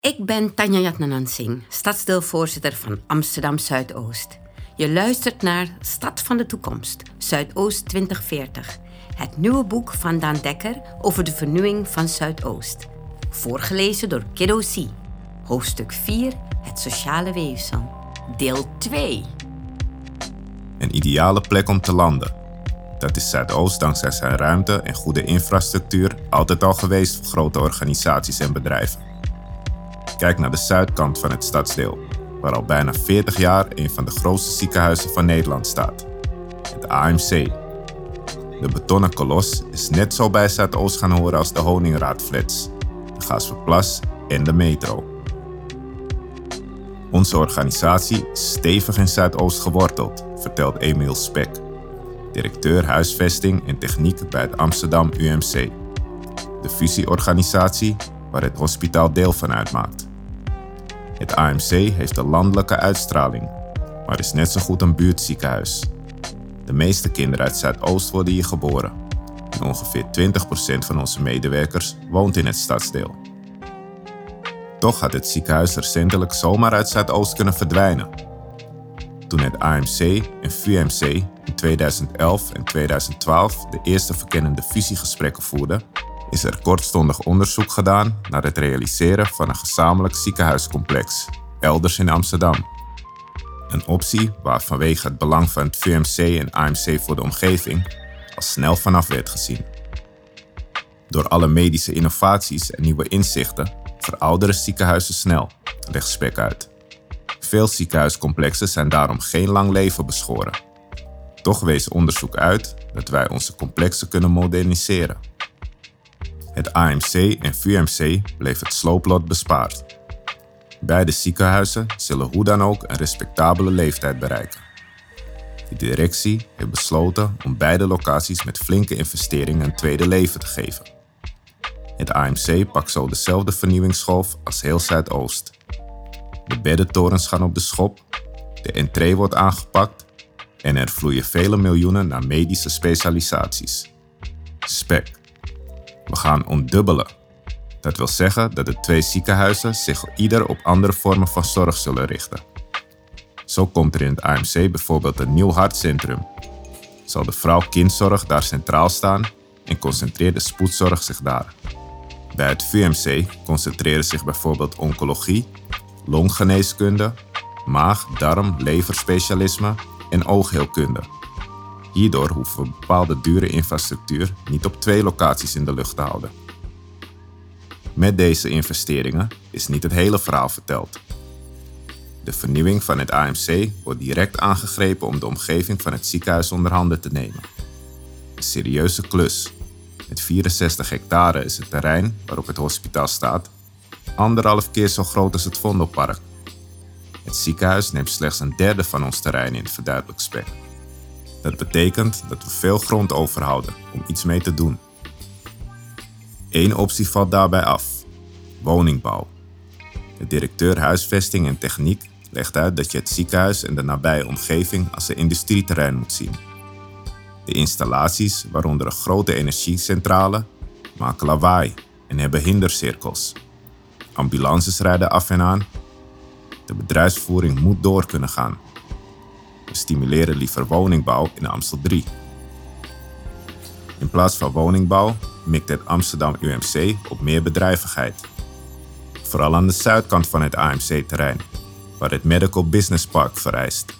Ik ben Tanja Jatnanansing, stadsdeelvoorzitter van Amsterdam Zuidoost. Je luistert naar Stad van de Toekomst, Zuidoost 2040. Het nieuwe boek van Daan Dekker over de vernieuwing van Zuidoost. Voorgelezen door Kiddo. Hoofdstuk 4, het sociale weefsel. Deel 2. Een ideale plek om te landen. Dat is Zuidoost dankzij zijn ruimte en goede infrastructuur altijd al geweest voor grote organisaties en bedrijven. Kijk naar de zuidkant van het stadsdeel, waar al bijna 40 jaar een van de grootste ziekenhuizen van Nederland staat. Het AMC. De betonnen kolos is net zo bij Zuidoost gaan horen als de Honingraadflats, de Gasverplas en de metro. Onze organisatie is stevig in Zuidoost geworteld, vertelt Emiel Spek, directeur huisvesting en techniek bij het Amsterdam UMC, de fusieorganisatie waar het hospitaal deel van uitmaakt. Het AMC heeft een landelijke uitstraling, maar is net zo goed een buurtziekenhuis. De meeste kinderen uit Zuidoost worden hier geboren en ongeveer 20% van onze medewerkers woont in het stadsdeel. Toch had het ziekenhuis recentelijk zomaar uit Zuidoost kunnen verdwijnen. Toen het AMC en VUMC in 2011 en 2012 de eerste verkennende fusiegesprekken voerden, is er kortstondig onderzoek gedaan naar het realiseren van een gezamenlijk ziekenhuiscomplex, elders in Amsterdam. Een optie waar vanwege het belang van het VMC en AMC voor de omgeving al snel vanaf werd gezien. Door alle medische innovaties en nieuwe inzichten verouderen ziekenhuizen snel, legt Spek uit. Veel ziekenhuiscomplexen zijn daarom geen lang leven beschoren. Toch wees onderzoek uit dat wij onze complexen kunnen moderniseren. Het AMC en VUMC bleef het slooplot bespaard. Beide ziekenhuizen zullen hoe dan ook een respectabele leeftijd bereiken. De directie heeft besloten om beide locaties met flinke investeringen een tweede leven te geven. Het AMC pakt zo dezelfde vernieuwingsgolf als heel Zuidoost. De beddentorens gaan op de schop, de entree wordt aangepakt en er vloeien vele miljoenen naar medische specialisaties. Spec. We gaan ontdubbelen. Dat wil zeggen dat de twee ziekenhuizen zich ieder op andere vormen van zorg zullen richten. Zo komt er in het AMC bijvoorbeeld een nieuw hartcentrum. Zal de vrouw-kindzorg daar centraal staan en concentreert de spoedzorg zich daar. Bij het VMC concentreren zich bijvoorbeeld oncologie, longgeneeskunde, maag, darm, leverspecialisme en oogheelkunde. Hierdoor hoeven we bepaalde dure infrastructuur niet op twee locaties in de lucht te houden. Met deze investeringen is niet het hele verhaal verteld. De vernieuwing van het AMC wordt direct aangegrepen om de omgeving van het ziekenhuis onder handen te nemen. Een serieuze klus. Met 64 hectare is het terrein waarop het hospitaal staat anderhalf keer zo groot als het Vondelpark. Het ziekenhuis neemt slechts een derde van ons terrein in, verduidelijkt Spek. Dat betekent dat we veel grond overhouden om iets mee te doen. Eén optie valt daarbij af: woningbouw. De directeur huisvesting en techniek legt uit dat je het ziekenhuis en de nabije omgeving als een industrieterrein moet zien. De installaties, waaronder een grote energiecentrale, maken lawaai en hebben hindercirkels. Ambulances rijden af en aan. De bedrijfsvoering moet door kunnen gaan we stimuleren liever woningbouw in Amstel 3. In plaats van woningbouw mikt het Amsterdam UMC op meer bedrijvigheid. Vooral aan de zuidkant van het AMC-terrein, waar het Medical Business Park vereist.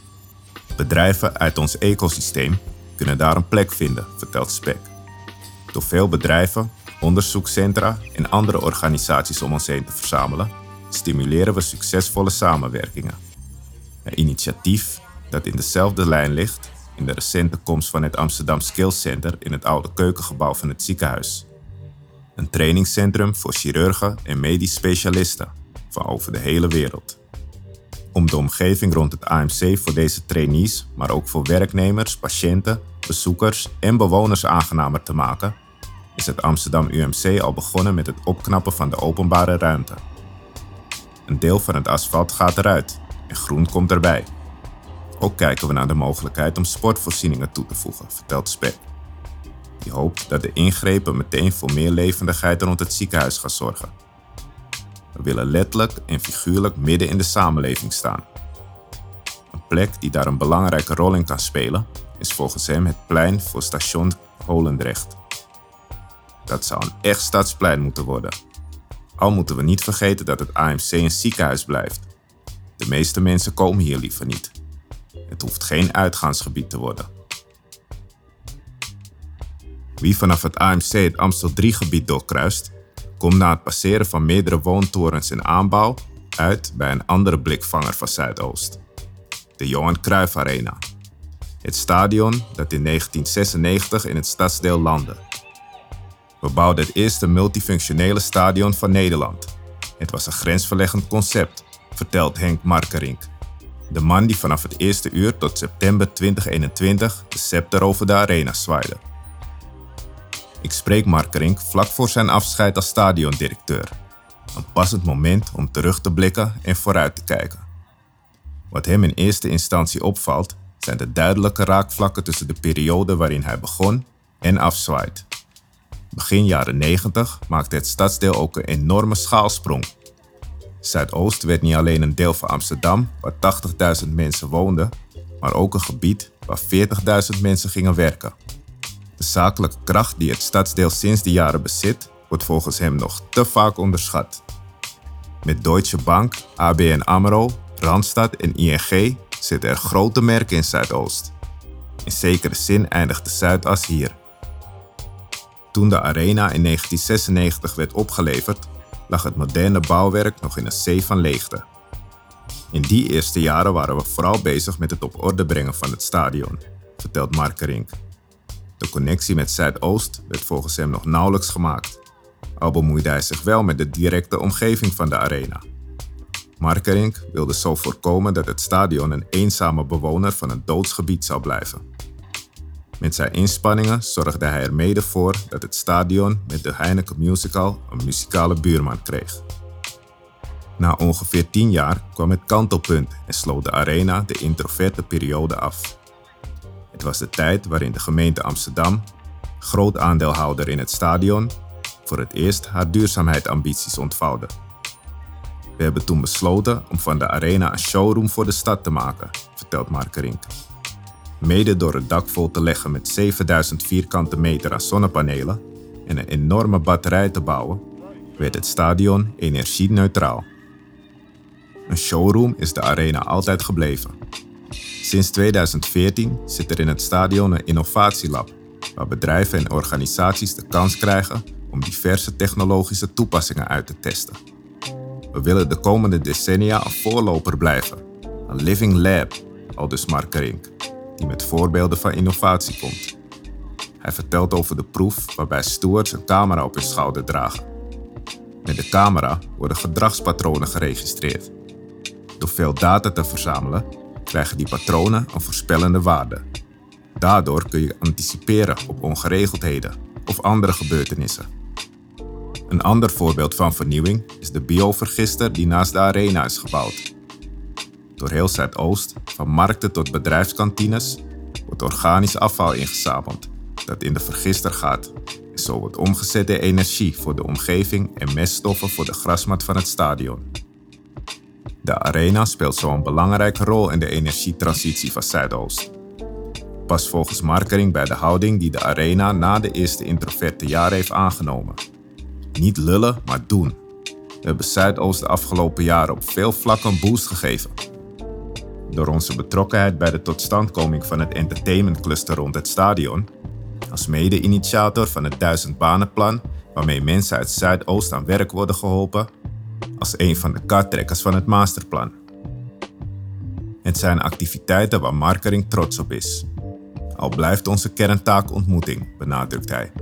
Bedrijven uit ons ecosysteem kunnen daar een plek vinden, vertelt Spek. Door veel bedrijven, onderzoekscentra en andere organisaties om ons heen te verzamelen, stimuleren we succesvolle samenwerkingen. Een initiatief dat in dezelfde lijn ligt in de recente komst van het Amsterdam Skills Center in het oude keukengebouw van het ziekenhuis. Een trainingscentrum voor chirurgen en medisch specialisten van over de hele wereld. Om de omgeving rond het AMC voor deze trainees, maar ook voor werknemers, patiënten, bezoekers en bewoners aangenamer te maken, is het Amsterdam UMC al begonnen met het opknappen van de openbare ruimte. Een deel van het asfalt gaat eruit en groen komt erbij. Ook kijken we naar de mogelijkheid om sportvoorzieningen toe te voegen, vertelt Spek. Die hoopt dat de ingrepen meteen voor meer levendigheid rond het ziekenhuis gaan zorgen. We willen letterlijk en figuurlijk midden in de samenleving staan. Een plek die daar een belangrijke rol in kan spelen, is volgens hem het plein voor station Holendrecht. Dat zou een echt stadsplein moeten worden. Al moeten we niet vergeten dat het AMC een ziekenhuis blijft. De meeste mensen komen hier liever niet. Het hoeft geen uitgaansgebied te worden. Wie vanaf het AMC het Amstel 3-gebied doorkruist, komt na het passeren van meerdere woontorens in aanbouw uit bij een andere blikvanger van Zuidoost. De Johan Cruijff Arena. Het stadion dat in 1996 in het stadsdeel landde. We bouwden het eerste multifunctionele stadion van Nederland. Het was een grensverleggend concept, vertelt Henk Markerink. De man die vanaf het eerste uur tot september 2021 de scepter over de arena zwaaide. Ik spreek Markerink vlak voor zijn afscheid als stadiondirecteur. Een passend moment om terug te blikken en vooruit te kijken. Wat hem in eerste instantie opvalt, zijn de duidelijke raakvlakken tussen de periode waarin hij begon en afzwaait. Begin jaren 90 maakte het stadsdeel ook een enorme schaalsprong. Zuidoost werd niet alleen een deel van Amsterdam, waar 80.000 mensen woonden, maar ook een gebied waar 40.000 mensen gingen werken. De zakelijke kracht die het stadsdeel sinds die jaren bezit, wordt volgens hem nog te vaak onderschat. Met Deutsche Bank, ABN AMRO, Randstad en ING zitten er grote merken in Zuidoost. In zekere zin eindigt de Zuidas hier. Toen de arena in 1996 werd opgeleverd, lag het moderne bouwwerk nog in een zee van leegte. In die eerste jaren waren we vooral bezig met het op orde brengen van het stadion, vertelt Mark Rink. De connectie met Zuidoost werd volgens hem nog nauwelijks gemaakt, al bemoeide hij zich wel met de directe omgeving van de arena. Markerink wilde zo voorkomen dat het stadion een eenzame bewoner van een doodsgebied zou blijven. Met zijn inspanningen zorgde hij er mede voor dat het stadion met de Heineken Musical een muzikale buurman kreeg. Na ongeveer tien jaar kwam het kantelpunt en sloot de arena de introverte periode af. Het was de tijd waarin de gemeente Amsterdam, groot aandeelhouder in het stadion, voor het eerst haar duurzaamheidsambities ontvouwde. We hebben toen besloten om van de arena een showroom voor de stad te maken, vertelt Markerink. Mede door het dak vol te leggen met 7000 vierkante meter aan zonnepanelen en een enorme batterij te bouwen, werd het stadion energie-neutraal. Een showroom is de arena altijd gebleven. Sinds 2014 zit er in het stadion een innovatielab, waar bedrijven en organisaties de kans krijgen om diverse technologische toepassingen uit te testen. We willen de komende decennia een voorloper blijven, een living lab, aldus Mark Rink die met voorbeelden van innovatie komt. Hij vertelt over de proef waarbij stewards een camera op hun schouder dragen. Met de camera worden gedragspatronen geregistreerd. Door veel data te verzamelen, krijgen die patronen een voorspellende waarde. Daardoor kun je anticiperen op ongeregeldheden of andere gebeurtenissen. Een ander voorbeeld van vernieuwing is de biovergister die naast de arena is gebouwd. Door heel Zuidoost, van markten tot bedrijfskantines, wordt organisch afval ingezameld dat in de vergister gaat en zo wordt omgezet in energie voor de omgeving en meststoffen voor de grasmat van het stadion. De arena speelt zo een belangrijke rol in de energietransitie van Zuidoost. Pas volgens Markering bij de houding die de arena na de eerste introverte jaren heeft aangenomen. Niet lullen, maar doen. We hebben Zuidoost de afgelopen jaren op veel vlakken een boost gegeven. Door onze betrokkenheid bij de totstandkoming van het entertainmentcluster rond het stadion, als mede-initiator van het Duizend Banenplan, waarmee mensen uit Zuidoost aan werk worden geholpen, als een van de karttrekkers van het masterplan. Het zijn activiteiten waar Markering trots op is. Al blijft onze kerntaak ontmoeting, benadrukt hij.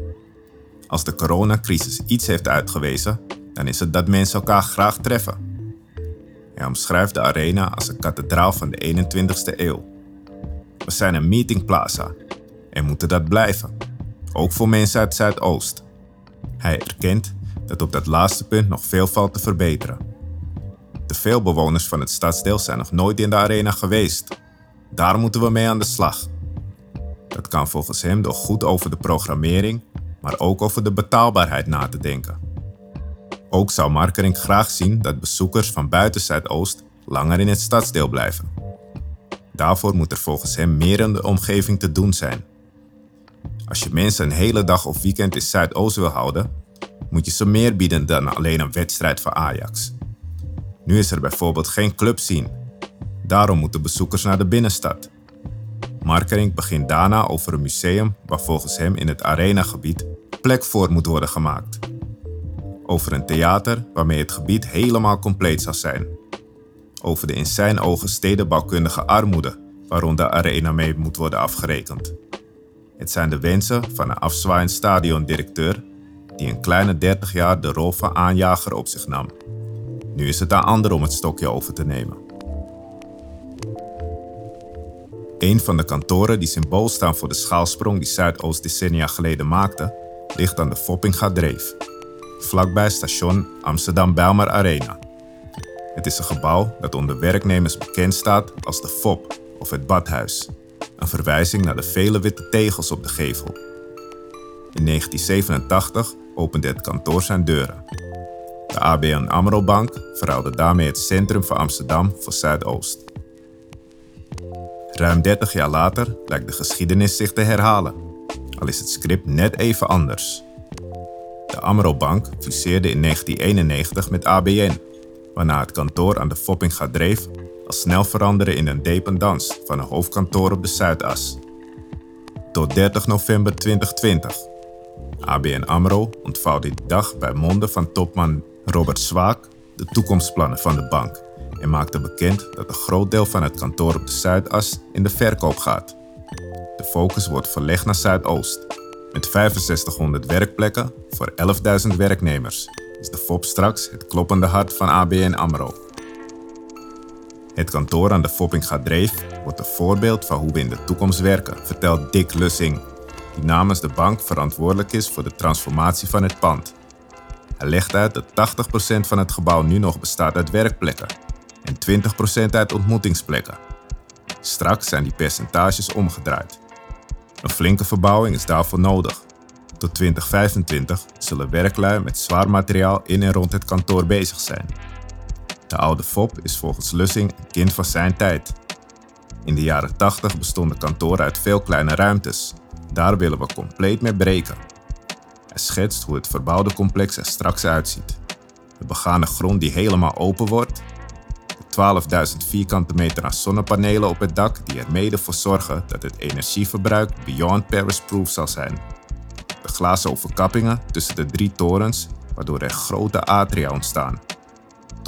Als de coronacrisis iets heeft uitgewezen, dan is het dat mensen elkaar graag treffen hij omschrijft de arena als een kathedraal van de 21ste eeuw. We zijn een meetingplaza en moeten dat blijven, ook voor mensen uit Zuidoost. Hij erkent dat op dat laatste punt nog veel valt te verbeteren. De veel bewoners van het stadsdeel zijn nog nooit in de arena geweest. Daar moeten we mee aan de slag. Dat kan volgens hem door goed over de programmering, maar ook over de betaalbaarheid na te denken. Ook zou Markering graag zien dat bezoekers van buiten Zuidoost langer in het stadsdeel blijven. Daarvoor moet er volgens hem meer in de omgeving te doen zijn. Als je mensen een hele dag of weekend in Zuidoost wil houden, moet je ze meer bieden dan alleen een wedstrijd van Ajax. Nu is er bijvoorbeeld geen clubscene. Daarom moeten bezoekers naar de binnenstad. Markering begint daarna over een museum waar volgens hem in het arenagebied plek voor moet worden gemaakt. Over een theater waarmee het gebied helemaal compleet zal zijn. Over de in zijn ogen stedenbouwkundige armoede waaronder de arena mee moet worden afgerekend. Het zijn de wensen van een afzwaaiend stadiondirecteur die een kleine 30 jaar de rol van aanjager op zich nam. Nu is het aan anderen om het stokje over te nemen. Een van de kantoren die symbool staan voor de schaalsprong die Zuidoost decennia geleden maakte, ligt aan de Foppinga Dreef, vlakbij station Amsterdam Bijlmer Arena. Het is een gebouw dat onder werknemers bekend staat als de FOP of het Badhuis, een verwijzing naar de vele witte tegels op de gevel. In 1987 opende het kantoor zijn deuren. De ABN AMRO Bank verruilde daarmee het centrum van Amsterdam voor Zuidoost. Ruim 30 jaar later lijkt de geschiedenis zich te herhalen, al is het script net even anders. De AMRO Bank fuseerde in 1991 met ABN, waarna het kantoor aan de Foppinga dreef al snel veranderde in een dependance van een hoofdkantoor op de Zuidas. Tot 30 november 2020. ABN AMRO ontvouwde die dag bij monden van topman Robert Zwaak de toekomstplannen van de bank en maakte bekend dat een groot deel van het kantoor op de Zuidas in de verkoop gaat. De focus wordt verlegd naar Zuidoost. Met 6500 werkplekken voor 11.000 werknemers is de FOP straks het kloppende hart van ABN AMRO. Het kantoor aan de Foppinga Dreef wordt een voorbeeld van hoe we in de toekomst werken, vertelt Dick Lussing, die namens de bank verantwoordelijk is voor de transformatie van het pand. Hij legt uit dat 80% van het gebouw nu nog bestaat uit werkplekken en 20% uit ontmoetingsplekken. Straks zijn die percentages omgedraaid. Een flinke verbouwing is daarvoor nodig. Tot 2025 zullen werklui met zwaar materiaal in en rond het kantoor bezig zijn. De oude FOP is volgens Lussing een kind van zijn tijd. In de jaren 80 bestonden kantoren uit veel kleine ruimtes. Daar willen we compleet mee breken. Hij schetst hoe het verbouwde complex er straks uitziet. De begane grond die helemaal open wordt. De 12.000 vierkante meter aan zonnepanelen op het dak die er mede voor zorgen dat het energieverbruik beyond Paris-proof zal zijn. De glazen overkappingen tussen de drie torens, waardoor er grote atria ontstaan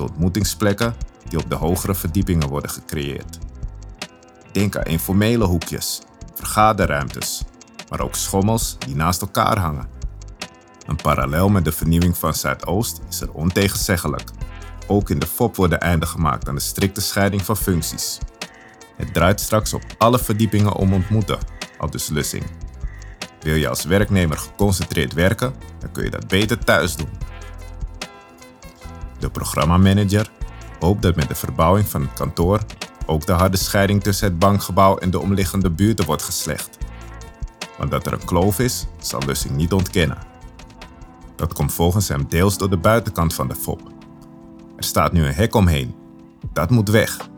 de ontmoetingsplekken die op de hogere verdiepingen worden gecreëerd. Denk aan informele hoekjes, vergaderruimtes, maar ook schommels die naast elkaar hangen. Een parallel met de vernieuwing van Zuidoost is er ontegenzeggelijk. Ook in de FOP worden einden gemaakt aan de strikte scheiding van functies. Het draait straks op alle verdiepingen om ontmoeten, al dus Lussing. Wil je als werknemer geconcentreerd werken, dan kun je dat beter thuis doen de programmamanager, hoopt dat met de verbouwing van het kantoor ook de harde scheiding tussen het bankgebouw en de omliggende buurten wordt geslecht. Want dat er een kloof is, zal Lussing niet ontkennen. Dat komt volgens hem deels door de buitenkant van de FOP. Er staat nu een hek omheen. Dat moet weg.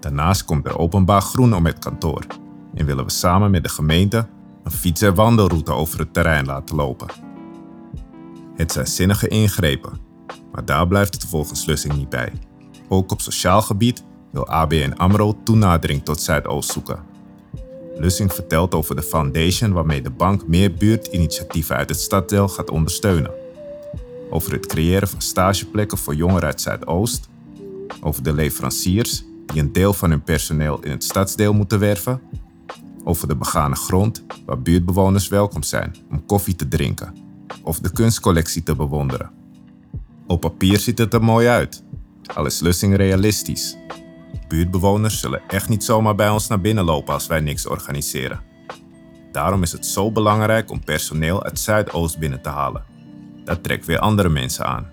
Daarnaast komt er openbaar groen om het kantoor en willen we samen met de gemeente een fiets- en wandelroute over het terrein laten lopen. Het zijn zinnige ingrepen maar daar blijft het volgens Lussing niet bij. Ook op sociaal gebied wil ABN AMRO toenadering tot Zuidoost zoeken. Lussing vertelt over de foundation waarmee de bank meer buurtinitiatieven uit het staddeel gaat ondersteunen. Over het creëren van stageplekken voor jongeren uit Zuidoost. Over de leveranciers die een deel van hun personeel in het stadsdeel moeten werven. Over de begane grond waar buurtbewoners welkom zijn om koffie te drinken of de kunstcollectie te bewonderen. Op papier ziet het er mooi uit, al is Lussing realistisch. Buurtbewoners zullen echt niet zomaar bij ons naar binnen lopen als wij niks organiseren. Daarom is het zo belangrijk om personeel uit Zuidoost binnen te halen. Dat trekt weer andere mensen aan.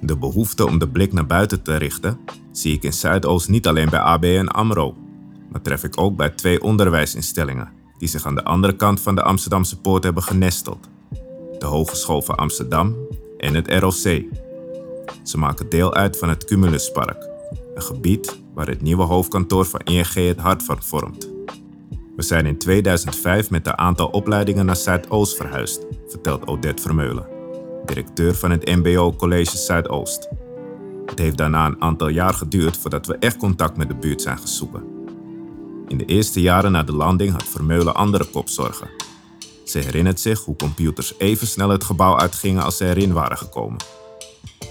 De behoefte om de blik naar buiten te richten zie ik in Zuidoost niet alleen bij ABN AMRO, maar tref ik ook bij twee onderwijsinstellingen die zich aan de andere kant van de Amsterdamse poort hebben genesteld. de Hogeschool van Amsterdam en het ROC. Ze maken deel uit van het Cumuluspark, een gebied waar het nieuwe hoofdkantoor van ING het hart van vormt. We zijn in 2005 met een aantal opleidingen naar Zuidoost verhuisd, vertelt Odette Vermeulen, directeur van het MBO College Zuidoost. Het heeft daarna een aantal jaar geduurd voordat we echt contact met de buurt zijn gaan zoeken. In de eerste jaren na de landing had Vermeulen andere kopzorgen. Ze herinnert zich hoe computers even snel het gebouw uitgingen als ze erin waren gekomen.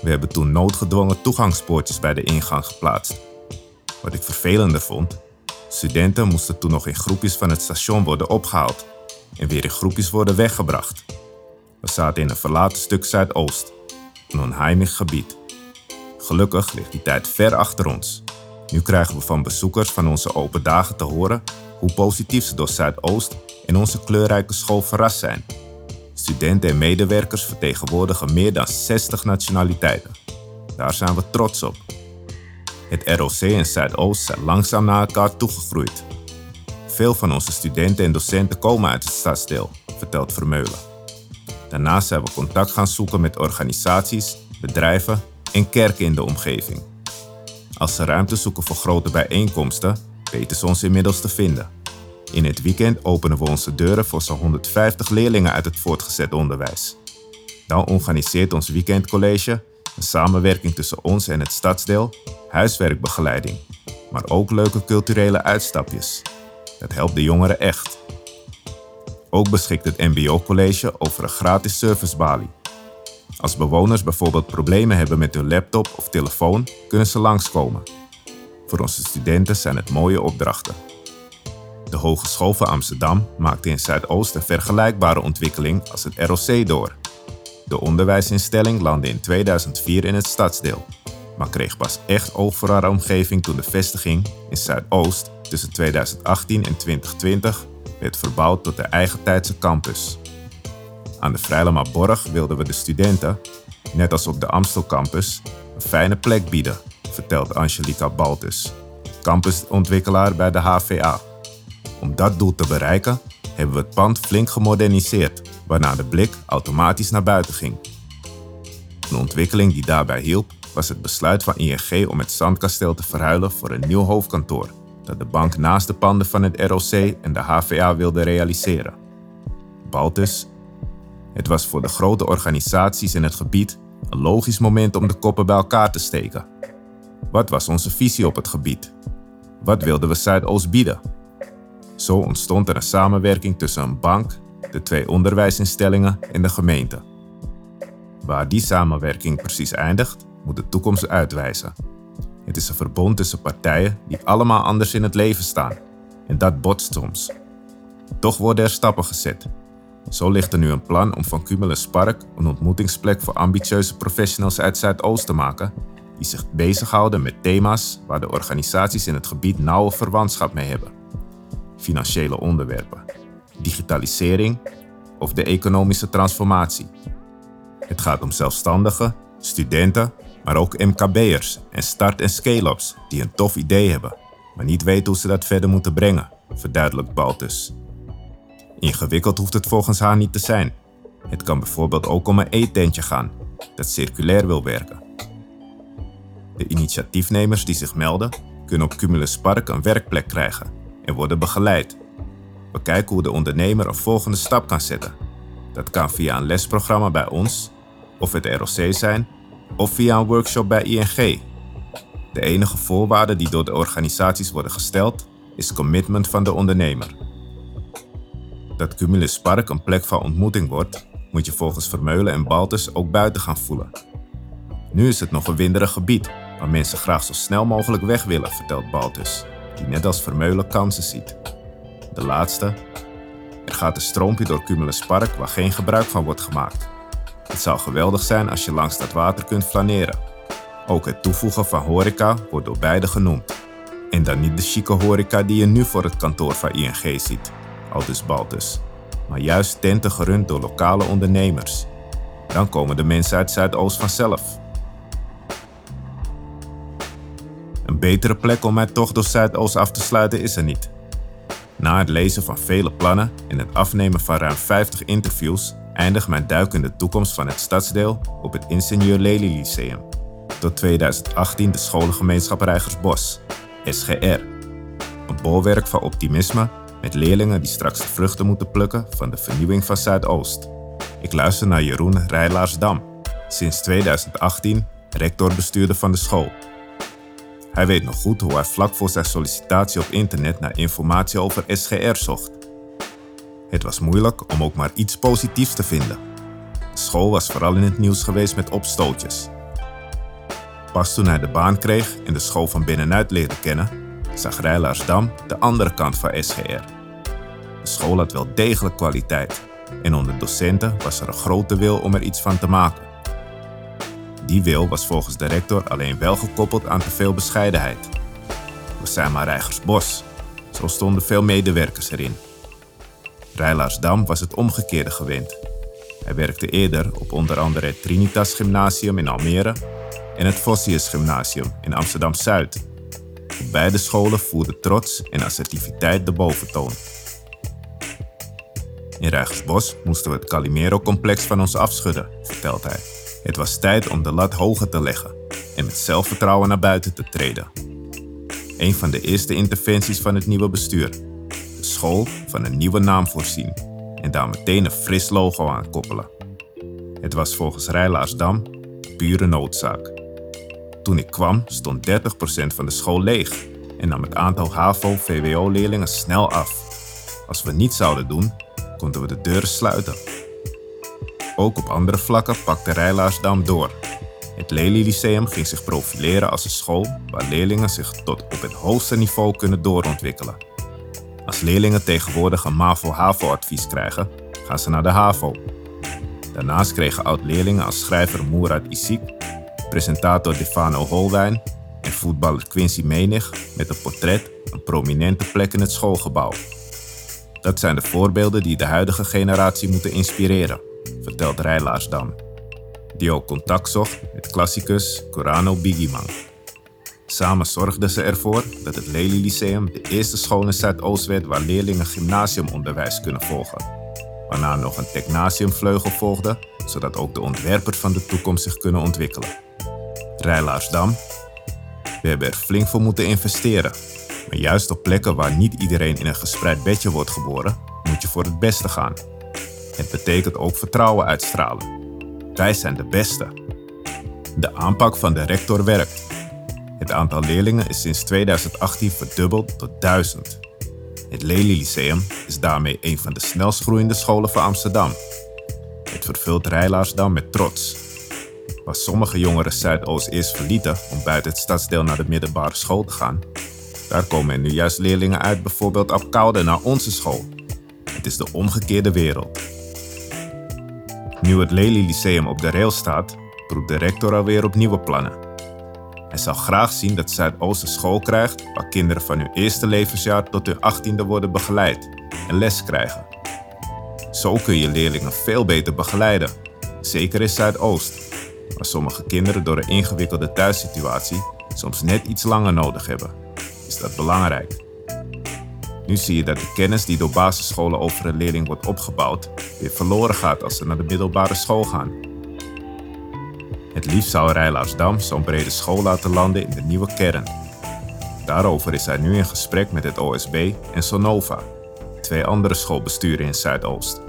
We hebben toen noodgedwongen toegangspoortjes bij de ingang geplaatst. Wat ik vervelender vond, studenten moesten toen nog in groepjes van het station worden opgehaald en weer in groepjes worden weggebracht. We zaten in een verlaten stuk Zuidoost, een onheimig gebied. Gelukkig ligt die tijd ver achter ons. Nu krijgen we van bezoekers van onze open dagen te horen hoe positief ze door Zuidoost en onze kleurrijke school verrast zijn. Studenten en medewerkers vertegenwoordigen meer dan 60 nationaliteiten. Daar zijn we trots op. Het ROC en Zuidoost zijn langzaam naar elkaar toegegroeid. Veel van onze studenten en docenten komen uit het stadsdeel, vertelt Vermeulen. Daarnaast zijn we contact gaan zoeken met organisaties, bedrijven en kerken in de omgeving. Als ze ruimte zoeken voor grote bijeenkomsten, weten ze ons inmiddels te vinden. In het weekend openen we onze deuren voor zo'n 150 leerlingen uit het voortgezet onderwijs. Dan organiseert ons weekendcollege een samenwerking tussen ons en het stadsdeel, huiswerkbegeleiding, maar ook leuke culturele uitstapjes. Dat helpt de jongeren echt. Ook beschikt het MBO-college over een gratis servicebalie. Als bewoners bijvoorbeeld problemen hebben met hun laptop of telefoon, kunnen ze langskomen. Voor onze studenten zijn het mooie opdrachten. De Hogeschool van Amsterdam maakte in Zuidoost een vergelijkbare ontwikkeling als het ROC door. De onderwijsinstelling landde in 2004 in het stadsdeel, maar kreeg pas echt oog voor haar omgeving toen de vestiging in Zuidoost tussen 2018 en 2020 werd verbouwd tot de eigen tijdse campus. Aan de Vrijlema Borg wilden we de studenten, net als op de Amstel campus, een fijne plek bieden, vertelt Angelica Baltus, campusontwikkelaar bij de HVA. Om dat doel te bereiken hebben we het pand flink gemoderniseerd, waarna de blik automatisch naar buiten ging. Een ontwikkeling die daarbij hielp was het besluit van ING om het Zandkasteel te verhuilen voor een nieuw hoofdkantoor, dat de bank naast de panden van het ROC en de HVA wilde realiseren. Baltus. Het was voor de grote organisaties in het gebied een logisch moment om de koppen bij elkaar te steken. Wat was onze visie op het gebied? Wat wilden we Zuidoost bieden? Zo ontstond er een samenwerking tussen een bank, de twee onderwijsinstellingen en de gemeente. Waar die samenwerking precies eindigt, moet de toekomst uitwijzen. Het is een verbond tussen partijen die allemaal anders in het leven staan. En dat botst soms. Toch worden er stappen gezet. Zo ligt er nu een plan om van Cumulus Park een ontmoetingsplek voor ambitieuze professionals uit Zuidoost te maken die zich bezighouden met thema's waar de organisaties in het gebied nauwe verwantschap mee hebben financiële onderwerpen, digitalisering of de economische transformatie. Het gaat om zelfstandigen, studenten, maar ook MKB'ers en start- en scale-ups die een tof idee hebben, maar niet weten hoe ze dat verder moeten brengen, verduidelijkt Baltus. Ingewikkeld hoeft het volgens haar niet te zijn. Het kan bijvoorbeeld ook om een eetentje gaan dat circulair wil werken. De initiatiefnemers die zich melden kunnen op Cumulus Park een werkplek krijgen en worden begeleid. We kijken hoe de ondernemer een volgende stap kan zetten. Dat kan via een lesprogramma bij ons, of het ROC zijn, of via een workshop bij ING. De enige voorwaarde die door de organisaties worden gesteld, is commitment van de ondernemer. Dat Cumulus Park een plek van ontmoeting wordt, moet je volgens Vermeulen en Baltus ook buiten gaan voelen. Nu is het nog een winderig gebied, waar mensen graag zo snel mogelijk weg willen, vertelt Baltus die net als Vermeulen kansen ziet. De laatste. Er gaat een stroompje door Cumulus Park waar geen gebruik van wordt gemaakt. Het zou geweldig zijn als je langs dat water kunt flaneren. Ook het toevoegen van horeca wordt door beide genoemd. En dan niet de chique horeca die je nu voor het kantoor van ING ziet, aldus Baltus, maar juist tenten gerund door lokale ondernemers. Dan komen de mensen uit Zuidoost vanzelf. Een betere plek om mijn tocht door Zuidoost af te sluiten is er niet. Na het lezen van vele plannen en het afnemen van ruim 50 interviews eindigt mijn duik in de toekomst van het stadsdeel op het Ingenieur Lely Lyceum. Tot 2018 de scholengemeenschap Rijgersbos, SGR. Een bolwerk van optimisme met leerlingen die straks de vruchten moeten plukken van de vernieuwing van Zuidoost. Ik luister naar Jeroen Rijlaarsdam, sinds 2018 rectorbestuurder van de school. Hij weet nog goed hoe hij vlak voor zijn sollicitatie op internet naar informatie over SGR zocht. Het was moeilijk om ook maar iets positiefs te vinden. De school was vooral in het nieuws geweest met opstootjes. Pas toen hij de baan kreeg en de school van binnenuit leerde kennen, zag Rijlaarsdam de andere kant van SGR. De school had wel degelijk kwaliteit en onder docenten was er een grote wil om er iets van te maken. Die wil was volgens de rector alleen wel gekoppeld aan te veel bescheidenheid. We zijn maar Rijgersbos, zo stonden veel medewerkers erin. Rijlaarsdam was het omgekeerde gewend. Hij werkte eerder op onder andere het Trinitas Gymnasium in Almere en het Vossius Gymnasium in Amsterdam Zuid. Op beide scholen voerde trots en assertiviteit de boventoon. In Rijgersbos moesten we het Calimero-complex van ons afschudden, vertelt hij. Het was tijd om de lat hoger te leggen en met zelfvertrouwen naar buiten te treden. Een van de eerste interventies van het nieuwe bestuur. De school van een nieuwe naam voorzien en daar meteen een fris logo aan koppelen. Het was volgens Rijlaarsdam pure noodzaak. Toen ik kwam stond 30% van de school leeg en nam het aantal HAVO-VWO-leerlingen snel af. Als we niets zouden doen, konden we de deuren sluiten. Ook op andere vlakken pakte Rijlaarsdam door. Het Lely Lyceum ging zich profileren als een school waar leerlingen zich tot op het hoogste niveau kunnen doorontwikkelen. Als leerlingen tegenwoordig een MAVO-HAVO-advies krijgen, gaan ze naar de HAVO. Daarnaast kregen oud-leerlingen als schrijver Moerad Isik, presentator Defano Holwijn en voetballer Quincy Menig met een portret een prominente plek in het schoolgebouw. Dat zijn de voorbeelden die de huidige generatie moeten inspireren, vertelt Rijlaarsdam, die ook contact zocht met klassicus Corano Bigiman. Samen zorgden ze ervoor dat het Lely Lyceum de eerste school in Zuidoost werd waar leerlingen gymnasiumonderwijs kunnen volgen. Waarna nog een technasiumvleugel volgde, zodat ook de ontwerpers van de toekomst zich kunnen ontwikkelen. Rijlaarsdam. We hebben er flink voor moeten investeren maar juist op plekken waar niet iedereen in een gespreid bedje wordt geboren, moet je voor het beste gaan. Het betekent ook vertrouwen uitstralen. Wij zijn de beste. De aanpak van de rector werkt. Het aantal leerlingen is sinds 2018 verdubbeld tot 1000. Het Lely Lyceum is daarmee een van de snelst groeiende scholen van Amsterdam. Het vervult Rijlaarsdam met trots. Waar sommige jongeren Zuidoost eerst verlieten om buiten het stadsdeel naar de middelbare school te gaan, daar komen nu juist leerlingen uit, bijvoorbeeld op Koude, naar onze school. Het is de omgekeerde wereld. Nu het Lely Lyceum op de rail staat, proeft de rector alweer op nieuwe plannen. Hij zou graag zien dat Zuidoost een school krijgt waar kinderen van hun eerste levensjaar tot hun achttiende worden begeleid en les krijgen. Zo kun je leerlingen veel beter begeleiden, zeker in Zuidoost, waar sommige kinderen door een ingewikkelde thuissituatie soms net iets langer nodig hebben is dat belangrijk. Nu zie je dat de kennis die door basisscholen over een leerling wordt opgebouwd, weer verloren gaat als ze naar de middelbare school gaan. Het liefst zou Rijlaarsdam zo'n brede school laten landen in de nieuwe kern. Daarover is hij nu in gesprek met het OSB en Sonova, twee andere schoolbesturen in Zuidoost.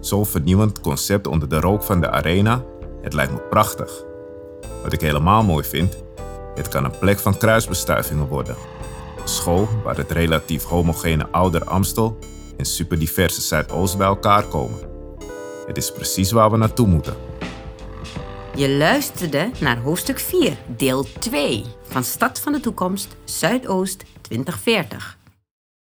Zo'n vernieuwend concept onder de rook van de arena, het lijkt me prachtig. Wat ik helemaal mooi vind, het kan een plek van kruisbestuivingen worden. School waar het relatief homogene ouder Amstel en superdiverse Zuidoost bij elkaar komen. Het is precies waar we naartoe moeten. Je luisterde naar hoofdstuk 4, deel 2 van Stad van de Toekomst Zuidoost 2040.